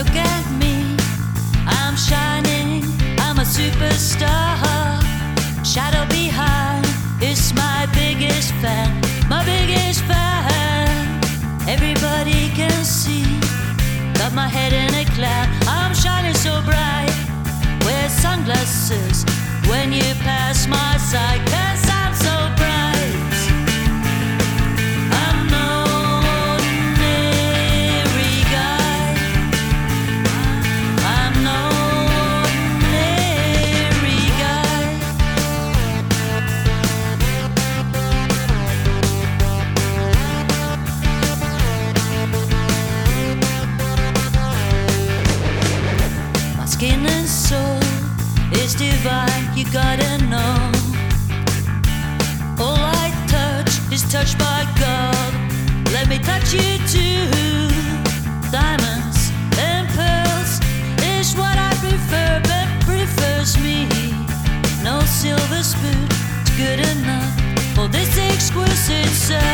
Look at me, I'm shining, I'm a superstar. Shadow behind is my biggest fan, my biggest fan. Everybody can see, got my head in skin and soul is divine, you gotta know. All I touch is touched by God. Let me touch you too. Diamonds and pearls is what I prefer, but prefers me. No silver spoon, it's good enough for this exquisite sound.